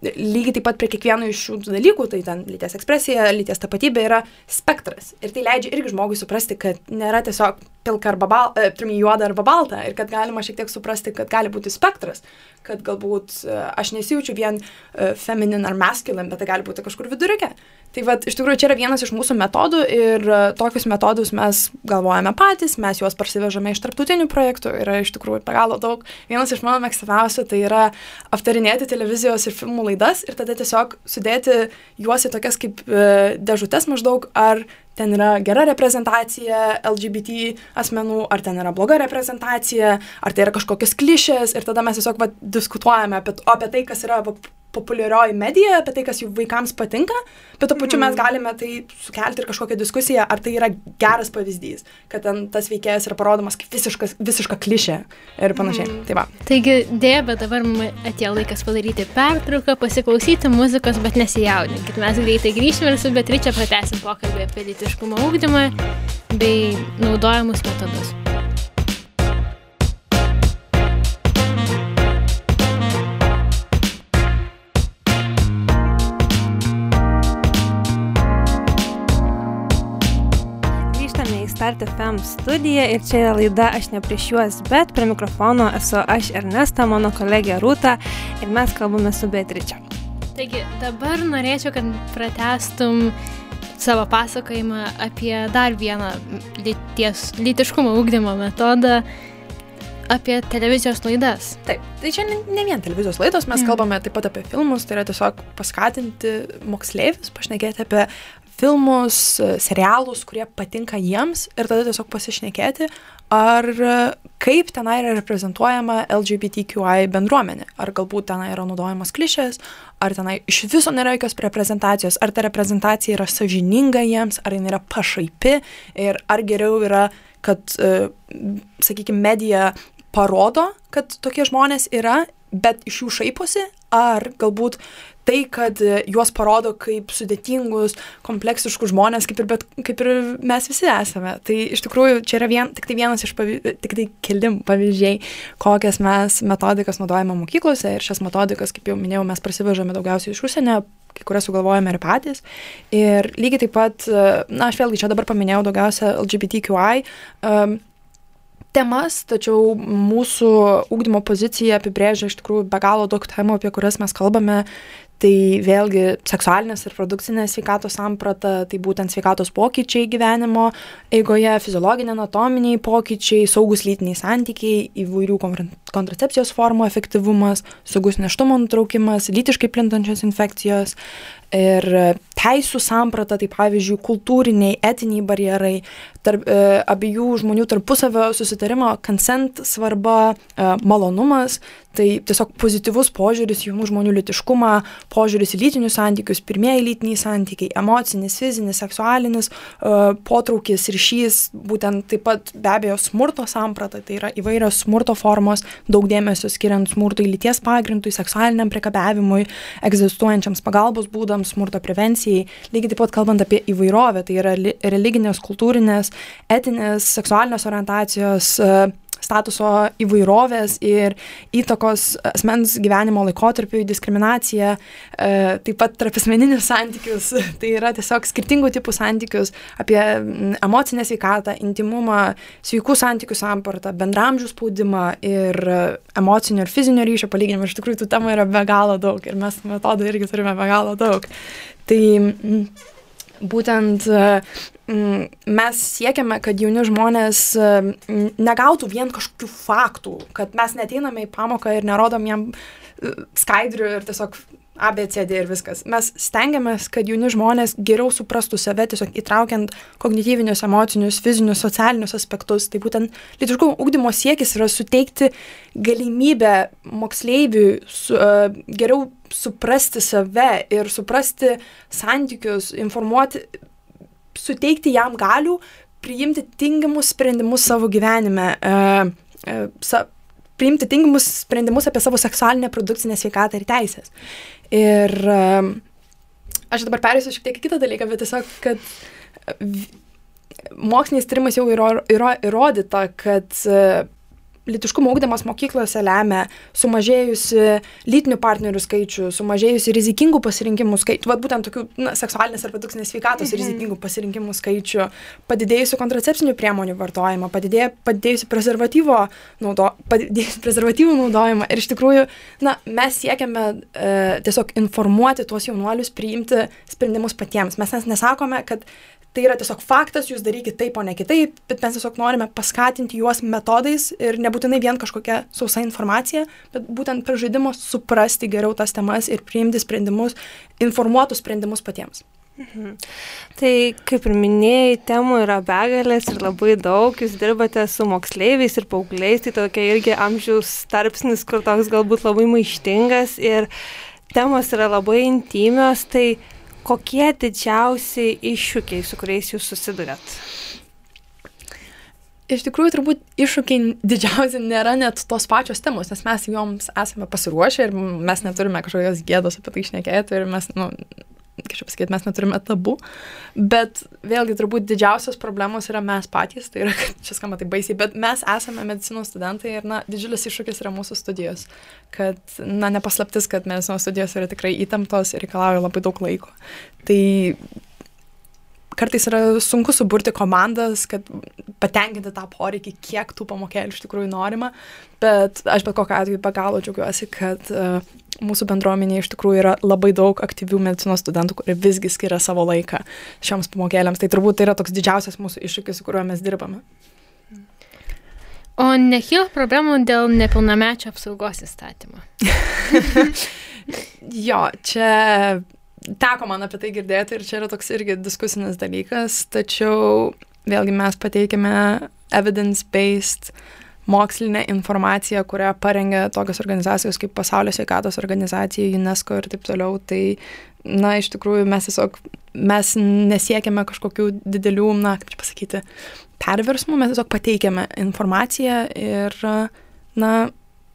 lygiai taip pat prie kiekvieno iš šių dalykų, tai ten lyties ekspresija, lyties tapatybė yra spektras. Ir tai leidžia irgi žmogui suprasti, kad nėra tiesiog pilka arba balta, e, trim juoda arba balta. Ir kad galima šiek tiek suprasti, kad gali būti spektras. Kad galbūt e, aš nesijaučiu vien e, feminin ar masculine, bet tai gali būti kažkur viduriuke. Tai vad, iš tikrųjų, čia yra vienas iš mūsų metodų ir tokius metodus mes galvojame patys, mes juos parsivežame iš tarptautinių projektų, yra iš tikrųjų be galo daug. Vienas iš mano mėgstamiausių tai yra aptarinėti televizijos ir filmų laidas ir tada tiesiog sudėti juos į tokias kaip dėžutės maždaug, ar ten yra gera reprezentacija LGBT asmenų, ar ten yra bloga reprezentacija, ar tai yra kažkokios klišės ir tada mes tiesiog va, diskutuojame apie, apie tai, kas yra populiarioji medija, apie tai, kas jų vaikams patinka, bet to pačiu mes mhm. galime tai sukelti ir kažkokią diskusiją, ar tai yra geras pavyzdys, kad ten tas veikėjas yra parodomas kaip visiškas, visiška klišė ir panašiai. Mm. Tai va. Taigi, dėja, bet dabar atėjo laikas padaryti pertrauką, pasiklausyti muzikos, bet nesijaudinkit. Mes greitai grįšime ir su Beatričia pratęsim pokalbį apie lytiškumo ūkdymą bei naudojamus metodus. Start FM studiją ir čia yra laida Aš ne prieš juos, bet prie mikrofono esu aš Ernesta, mano kolegė Rūta ir mes kalbame su Beatričia. Taigi dabar norėčiau, kad pratestum savo pasakojimą apie dar vieną lyties, lytiškumo ūkdymo metodą apie televizijos laidas. Taip, tai čia ne, ne vien televizijos laidos, mes mm. kalbame taip pat apie filmus, tai yra tiesiog paskatinti moksleivius, pašnekėti apie filmus, serialus, kurie patinka jiems ir tada tiesiog pasišnekėti, ar kaip tenai yra reprezentuojama LGBTQI bendruomenė. Ar galbūt tenai yra naudojamas klišės, ar tenai iš viso nėra jokios reprezentacijos, ar ta reprezentacija yra sažininga jiems, ar jinai yra pašaipi ir ar geriau yra, kad, sakykime, medija parodo, kad tokie žmonės yra, bet iš jų šaiposi, ar galbūt tai, kad e, juos parodo kaip sudėtingus, kompleksiškus žmonės, kaip ir, bet, kaip ir mes visi esame. Tai iš tikrųjų čia yra vien, tik tai vienas iš pavyzdžių, tik tai keli pavyzdžiai, kokias mes metodikas naudojame mokyklose ir šias metodikas, kaip jau minėjau, mes prasivežame daugiausiai iš užsienio, kai kurias sugalvojame ir patys. Ir lygiai taip pat, e, na, aš vėlgi čia dabar paminėjau daugiausia LGBTQI. Um, temas, tačiau mūsų ūkdymo pozicija apibrėžia iš tikrųjų be galo daug temų, apie kurias mes kalbame. Tai vėlgi seksualinės ir produkcinės sveikatos samprata, tai būtent sveikatos pokyčiai gyvenimo eigoje, fiziologiniai anatominiai pokyčiai, saugus lytiniai santykiai, įvairių kontracepcijos formų efektyvumas, saugus neštumo nutraukimas, lytiškai plintančios infekcijos, ir teisų samprata, tai pavyzdžiui, kultūriniai, etiniai barjerai, tarp, e, abiejų žmonių tarpusavio susitarimo, consent svarba, e, malonumas, tai tiesiog pozityvus požiūris jaunų žmonių litiškumą, požiūris į lytinius santykius, pirmieji lytiniai santykiai, emocinis, fizinis, seksualinis e, potraukis, ryšys, būtent taip pat be abejo smurto samprata, tai yra įvairios smurto formos, daug dėmesio skiriant smurtui lyties pagrindui, seksualiniam priekabiavimui, egzistuojančiams pagalbos būdams metodams smurto prevencijai, lygiai taip pat kalbant apie įvairovę, tai yra religinės, kultūrinės, etinės, seksualinės orientacijos e, statuso įvairovės ir įtakos asmens gyvenimo laikotarpiui, diskriminacija, e, taip pat tarp asmeninius santykius, tai yra tiesiog skirtingų tipų santykius, apie emocinę sveikatą, intimumą, sveikų santykių sampartą, bendramžių spaudimą ir emocinio ir fizinio ryšio palyginimą. Iš tikrųjų, tų temų yra be galo daug ir mes metodų irgi turime be galo daug. Tai būtent Mm, mes siekiame, kad jauni žmonės mm, negautų vien kažkokių faktų, kad mes neteiname į pamoką ir nerodom jam e, skaidrių ir tiesiog ABCD ir viskas. Mes stengiamės, kad jauni žmonės geriau suprastų save, tiesiog įtraukiant kognityvinius, emocinius, fizinius, socialinius aspektus. Tai būtent lytiškumo ugdymo siekis yra suteikti galimybę moksleiviui su, uh, geriau suprasti save ir suprasti santykius, informuoti, suteikti jam galių priimti tingimus sprendimus savo gyvenime. Uh, uh, sa, priimti tingimus sprendimus apie savo seksualinę produkcinę sveikatą ir teisės. Ir aš dabar perėsiu šiek tiek į kitą dalyką, bet tiesiog, kad moksliniais tyrimais jau yra, yra įrodyta, kad litiškumo ugdymas mokyklose lemia sumažėjusi lytinių partnerių skaičių, sumažėjusi rizikingų pasirinkimų skaičių, vad būtent tokių na, seksualinės ar produkcinės sveikatos mhm. rizikingų pasirinkimų skaičių, padidėjusių kontracepcinių priemonių vartojimą, padidėję, padidėjusių prezervatyvo, naudo, padidėjusių prezervatyvų naudojimą. Ir iš tikrųjų, na, mes siekiame e, tiesiog informuoti tuos jaunuolius, priimti sprendimus patiems. Mes nesakome, kad tai yra tiesiog faktas, jūs darykit taip, o ne kitaip, bet mes tiesiog norime paskatinti juos metodais ir nebūtinai vien kažkokia sausa informacija, bet būtent per žaidimą suprasti geriau tas temas ir priimti sprendimus, informuotus sprendimus patiems. Mhm. Tai kaip ir minėjai, temų yra begalės ir labai daug, jūs dirbate su moksleiviais ir paaugliais, tai tokia irgi amžiaus tarpsnis, kur toks galbūt labai maištingas ir temos yra labai intimios, tai kokie didžiausi iššūkiai, su kuriais jūs susidurėt? Iš tikrųjų, turbūt iššūkiai didžiausi nėra net tos pačios temos, nes mes joms esame pasiruošę ir mes neturime kažkokios gėdos apie tai išnekėti ir mes, nu, kaip čia pasakyti, mes neturime tabų, bet vėlgi turbūt didžiausios problemos yra mes patys, tai yra, čia skamba tai baisiai, bet mes esame medicinos studentai ir, na, didžiulis iššūkis yra mūsų studijos, kad, na, nepaslaptis, kad medicinos studijos yra tikrai įtemptos ir reikalauja labai daug laiko. Tai kartais yra sunku suburti komandas, kad patenkinti tą poreikį, kiek tų pamokėlių iš tikrųjų norima, bet aš bet kokiu atveju be galo džiaugiuosi, kad uh, mūsų bendruomenėje iš tikrųjų yra labai daug aktyvių medicinos studentų, kurie visgi skiria savo laiką šioms pamokėlėms. Tai turbūt tai yra toks didžiausias mūsų iššūkis, su kuriuo mes dirbame. O nekyla problemų dėl nepilnamečio apsaugos įstatymo? jo, čia teko man apie tai girdėti ir čia yra toks irgi diskusinis dalykas, tačiau vėlgi mes pateikėme evidence-based mokslinę informaciją, kurią parengia tokios organizacijos kaip Pasaulio sveikatos organizacija, UNESCO ir taip toliau. Tai, na, iš tikrųjų mes tiesiog, mes nesiekime kažkokių didelių, na, kaip pasakyti, perversmų, mes tiesiog pateikiame informaciją ir, na,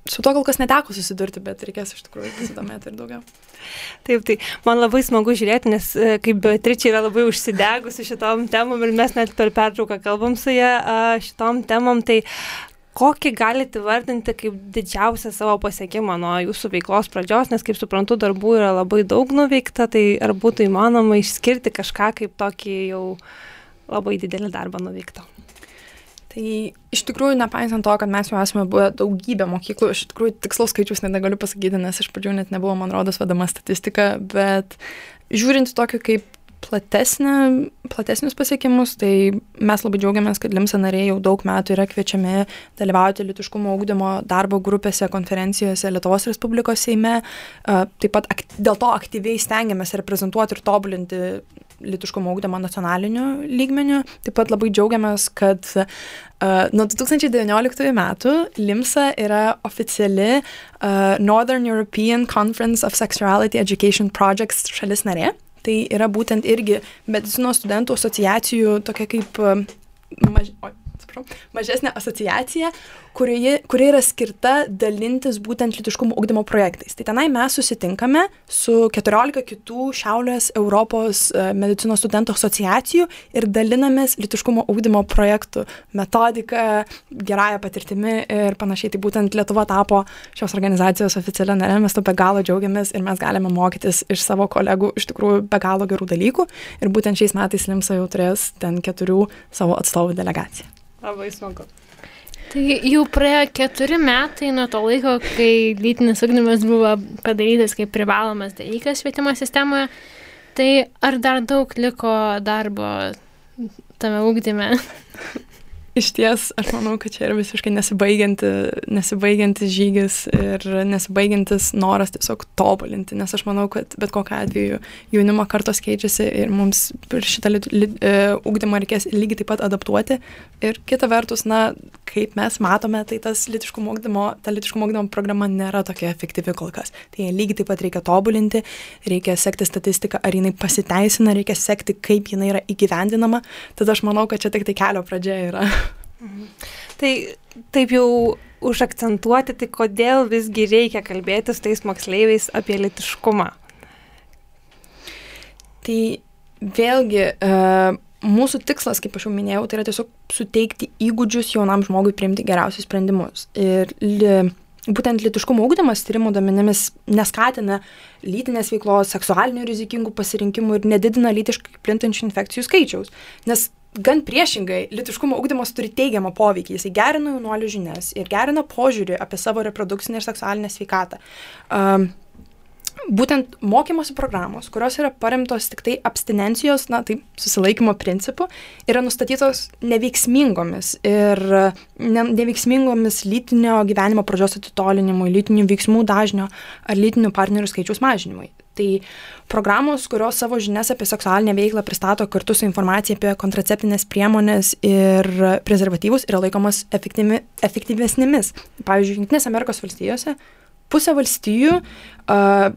su to kol kas neteko susidurti, bet reikės iš tikrųjų pasidomėti ir daugiau. Taip, tai man labai smagu žiūrėti, nes e, kaip Beatričia yra labai užsidegusi šitom temom ir mes net per pertrauką kalbam su ją šitom temom, tai kokį galite vardinti kaip didžiausią savo pasiekimą nuo jūsų veiklos pradžios, nes kaip suprantu, darbų yra labai daug nuveikta, tai ar būtų įmanoma išskirti kažką kaip tokį jau labai didelį darbą nuveiktą? Tai iš tikrųjų, nepaisant to, kad mes jau esame buvę daugybę mokyklų, iš tikrųjų tikslaus skaičius negaliu pasakyti, nes iš pradžių net nebuvo, man rodos, vedama statistika, bet žiūrint tokį kaip platesnė, platesnius pasiekimus, tai mes labai džiaugiamės, kad Limsa nariai jau daug metų yra kviečiami dalyvauti litiškumo augdymo darbo grupėse, konferencijose Lietuvos Respublikos Seime. Taip pat dėl to aktyviai stengiamės reprezentuoti ir tobulinti litiškumo augdymo nacionaliniu lygmeniu. Taip pat labai džiaugiamės, kad uh, nuo 2019 metų LIMSA yra oficiali uh, Northern European Conference of Sexuality Education Projects šalis narė tai yra būtent irgi medicinos studentų asociacijų tokia kaip maž... Oi, mažesnė asociacija, kurioje, kuri yra skirta dalintis būtent litiškumo ugdymo projektais. Tai tenai mes susitinkame su 14 kitų Šiaurės Europos e, medicinos studentų asociacijų ir dalinamės litiškumo ugdymo projektų metodiką, gerąją patirtimi ir panašiai. Tai būtent Lietuva tapo šios organizacijos oficialia nare, mes to be galo džiaugiamės ir mes galime mokytis iš savo kolegų iš tikrųjų be galo gerų dalykų. Ir būtent šiais metais Limsa jau turės ten keturių savo atstovų delegaciją. Labai smagu. Tai jau praėjo keturi metai nuo to laiko, kai lytinis ugdymas buvo padarytas kaip privalomas dalykas švietimo sistemoje. Tai ar dar daug liko darbo tame ugdyme? Iš ties, aš manau, kad čia yra visiškai nesibaigianti, nesibaigiantis žygis ir nesibaigiantis noras tiesiog tobulinti, nes aš manau, kad bet kokiu atveju jaunimo kartos keičiasi ir mums per šitą uh, ugdymą reikės lygiai taip pat adaptuoti. Ir kita vertus, na, kaip mes matome, tai tas litiškumo ugdymo, ta litiškumo ugdymo programa nėra tokia efektyvi kol kas. Tai lygiai taip pat reikia tobulinti, reikia sekti statistiką, ar jinai pasiteisina, reikia sekti, kaip jinai yra įgyvendinama. Tada aš manau, kad čia tik tai kelio pradžia yra. Mhm. Tai taip jau užakcentuoti, tai kodėl visgi reikia kalbėti su tais moksleiviais apie litiškumą? Tai vėlgi, uh, mūsų tikslas, kaip aš jau minėjau, tai yra tiesiog suteikti įgūdžius jaunam žmogui priimti geriausius sprendimus. Ir li, būtent litiškumo ūkdymas tyrimų domenimis neskatina lytinės veiklos, seksualinių rizikingų pasirinkimų ir nedidina lytiškai plintančių infekcijų skaičiaus. Nes gan priešingai, litiškumo ugdymas turi teigiamą poveikį. Jisai gerina jaunuolių žinias ir gerina požiūrį apie savo reprodukcinę ir seksualinę sveikatą. Um, būtent mokymosi programos, kurios yra paremtos tik tai abstinencijos, na, tai susilaikymo principu, yra nustatytos neveiksmingomis ir ne, neveiksmingomis lytinio gyvenimo pradžios atitolinimui, lytinių veiksmų dažnio ar lytinių partnerių skaičiaus mažinimui. Tai programos, kurios savo žinias apie seksualinę veiklą pristato kartu su informacija apie kontraceptinės priemonės ir prezervatyvus, yra laikomas efektyvi, efektyvesnėmis. Pavyzdžiui, Junktinės Amerikos valstijose pusė valstijų uh,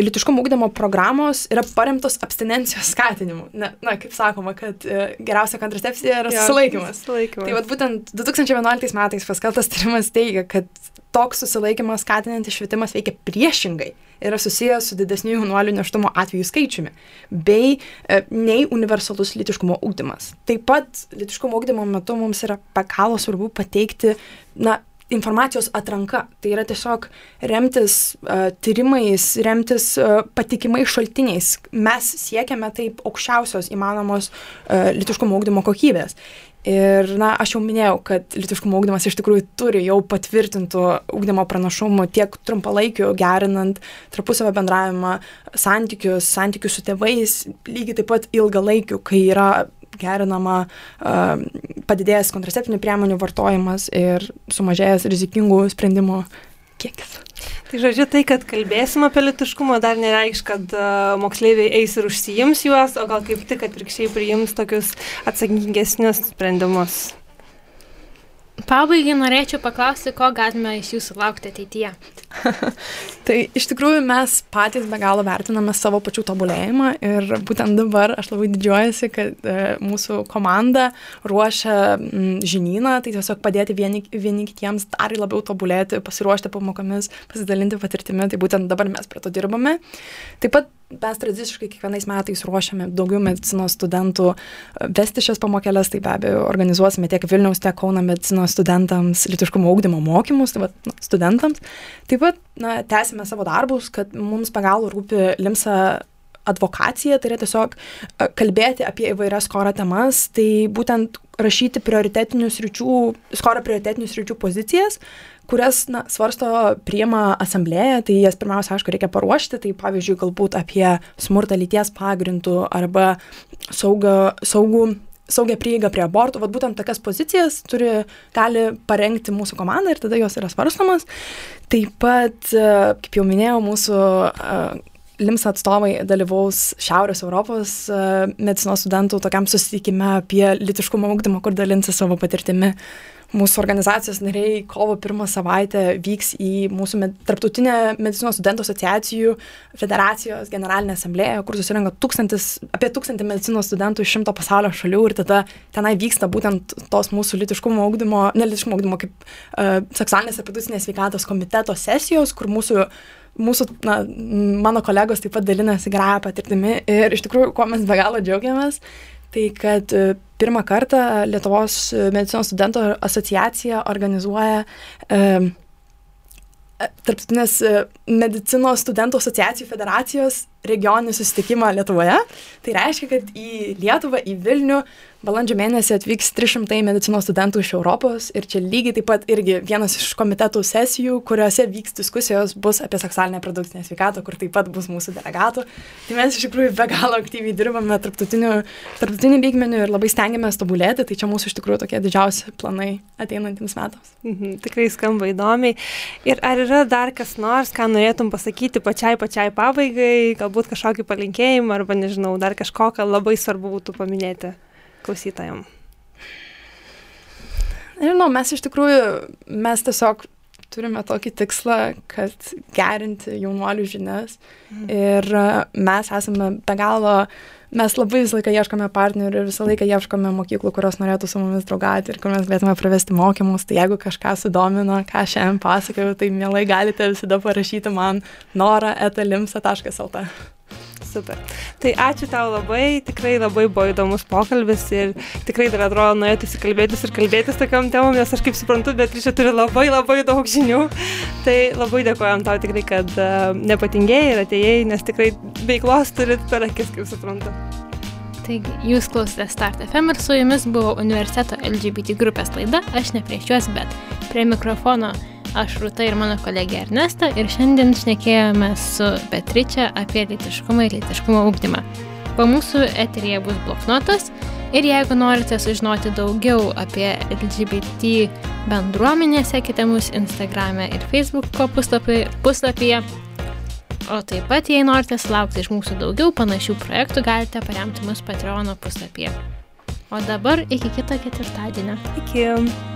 litiškumo ūkdymo programos yra paremtos abstinencijos skatinimu. Na, na kaip sakoma, kad uh, geriausia kontracepcija yra susilaikimas. susilaikimas. Tai vat, būtent 2011 metais paskeltas tyrimas teigia, kad toks susilaikimas skatinantis švietimas veikia priešingai yra susijęs su didesniu jaunuolių neštumo atvejų skaičiumi, bei e, nei universalus litiškumo ūkdymas. Taip pat litiškumo ūkdymo metu mums yra pakalo svarbu pateikti, na, informacijos atranka. Tai yra tiesiog remtis uh, tyrimais, remtis uh, patikimais šaltiniais. Mes siekiame taip aukščiausios įmanomos uh, litiškumo ūkdymo kokybės. Ir, na, aš jau minėjau, kad litiškumo ūkdymas iš tikrųjų turi jau patvirtintų ūkdymo pranašumų tiek trumpalaikių, gerinant tarpusavio bendravimą, santykius, santykius su tėvais, lygiai taip pat ilgalaikių, kai yra gerinama padidėjęs kontraceptinių priemonių vartojimas ir sumažėjęs rizikingų sprendimų kiekis. Tai žodžiu, tai, kad kalbėsim apie litiškumą, dar nereikš, kad uh, moksleiviai eis ir užsijims juos, o gal kaip tik atvirkščiai priims tokius atsakingesnius sprendimus. Pabaigai norėčiau paklausti, ko galime iš jūsų laukti ateityje. tai iš tikrųjų mes patys be galo vertiname savo pačių tobulėjimą ir būtent dabar aš labai didžiuojasi, kad e, mūsų komanda ruošia m, žinyną, tai tiesiog padėti vieni, vieni kitiems dar labiau tobulėti, pasiruošti pamokomis, pasidalinti patirtimi, tai būtent dabar mes prie to dirbame. Taip pat mes tradiciškai kiekvienais metais ruošiame daugiau medicinos studentų e, vesti šias pamokėlės, tai be abejo organizuosime tiek Vilniaus, tiek Kauno medicinos studentams lytiškumo augdymo mokymus, tai va, na, studentams. Taip pat na, tęsime savo darbus, kad mums pagalų rūpi limsa advokacija, tai yra tiesiog kalbėti apie įvairias skoro temas, tai būtent rašyti prioritetinių sričių, skoro prioritetinių sričių pozicijas, kurias na, svarsto priema asamblėje, tai jas pirmiausia, aišku, reikia paruošti, tai pavyzdžiui, galbūt apie smurtą lyties pagrindų arba saugą, saugų saugią prieigą prie abortų, vad būtent tokias pozicijas turi, gali parengti mūsų komanda ir tada jos yra svarstomas. Taip pat, e, kaip jau minėjau, mūsų e, LIMS atstovai dalyvaus Šiaurės Europos e, medicinos studentų tokiam susitikime apie litiškumo ugdymą, kur dalinsi savo patirtimi. Mūsų organizacijos nariai kovo pirmą savaitę vyks į mūsų med tarptautinę medicinos studentų asociacijų federacijos generalinę asamblėją, kur susirenka tūkstantis, apie tūkstantį medicinos studentų iš šimto pasaulio šalių ir tada tenai vyksta būtent tos mūsų litiškumo ugdymo, ne litiškumo ugdymo, kaip uh, seksualinės reprodukcinės sveikatos komiteto sesijos, kur mūsų mūsų, na, mano kolegos taip pat dalinasi gerąją patirtimi ir iš tikrųjų, kuo mes be galo džiaugiamės, tai kad e, pirmą kartą Lietuvos medicinos studentų asociacija organizuoja e, Tarptautinės e, medicinos studentų asociacijų federacijos regioninį susitikimą Lietuvoje. Tai reiškia, kad į Lietuvą, į Vilnių balandžio mėnesį atvyks 300 medicinos studentų iš Europos ir čia lygiai taip pat irgi vienas iš komitetų sesijų, kuriuose vyks diskusijos bus apie seksualinę produktinę sveikatą, kur taip pat bus mūsų delegatų. Tai mes iš tikrųjų be galo aktyviai dirbame tarptautiniu, tarptautiniu lygmeniu ir labai stengiamės tobulėti, tai čia mūsų iš tikrųjų tokie didžiausi planai ateinantiems metams. Mhm, tikrai skamba įdomiai. Ir ar yra dar kas nors, ką norėtum pasakyti pačiai pačiai pabaigai, galbūt kažkokį palinkėjimą arba nežinau, dar kažko, ką labai svarbu būtų paminėti? Klausytojam? Nežinau, mes iš tikrųjų, mes tiesiog turime tokį tikslą, kad gerinti jaunuolių žinias mm. ir e, mes esame be galo, mes labai visą laiką ieškome partnerių ir visą laiką ieškome mokyklų, kurios norėtų su mumis draugauti ir kur mes galėtume pravesti mokymus. Tai jeigu kažką sudomino, ką šiandien pasakojau, tai mielai galite visada parašyti man norą etalimsa.lt super. Tai ačiū tau labai, tikrai labai buvo įdomus pokalbis ir tikrai dar atrodo norėtųsi kalbėtis ir kalbėtis tokiam temom, nes aš kaip suprantu, bet čia turi labai labai daug žinių. Tai labai dėkojom tau tikrai, kad uh, nepatingėjai ir atėjai, nes tikrai veiklos turit per akis, kaip suprantu. Taigi, jūs klausėte Start FM ir su jumis buvo universiteto LGBT grupės laida, aš ne prieš juos, bet prie mikrofono aš Rūta ir mano kolegė Ernesta ir šiandien šnekėjome su Beatričia apie litiškumą ir litiškumo ugdymą. Po mūsų eterija bus bloknotas ir jeigu norite sužinoti daugiau apie LGBT bendruomenę, sekite mus Instagrame ir Facebook'o puslapy, puslapyje. O taip pat, jei norite sulaukti iš mūsų daugiau panašių projektų, galite paremti mus Patreon puslapyje. O dabar iki kito ketvirtadienio. Iki.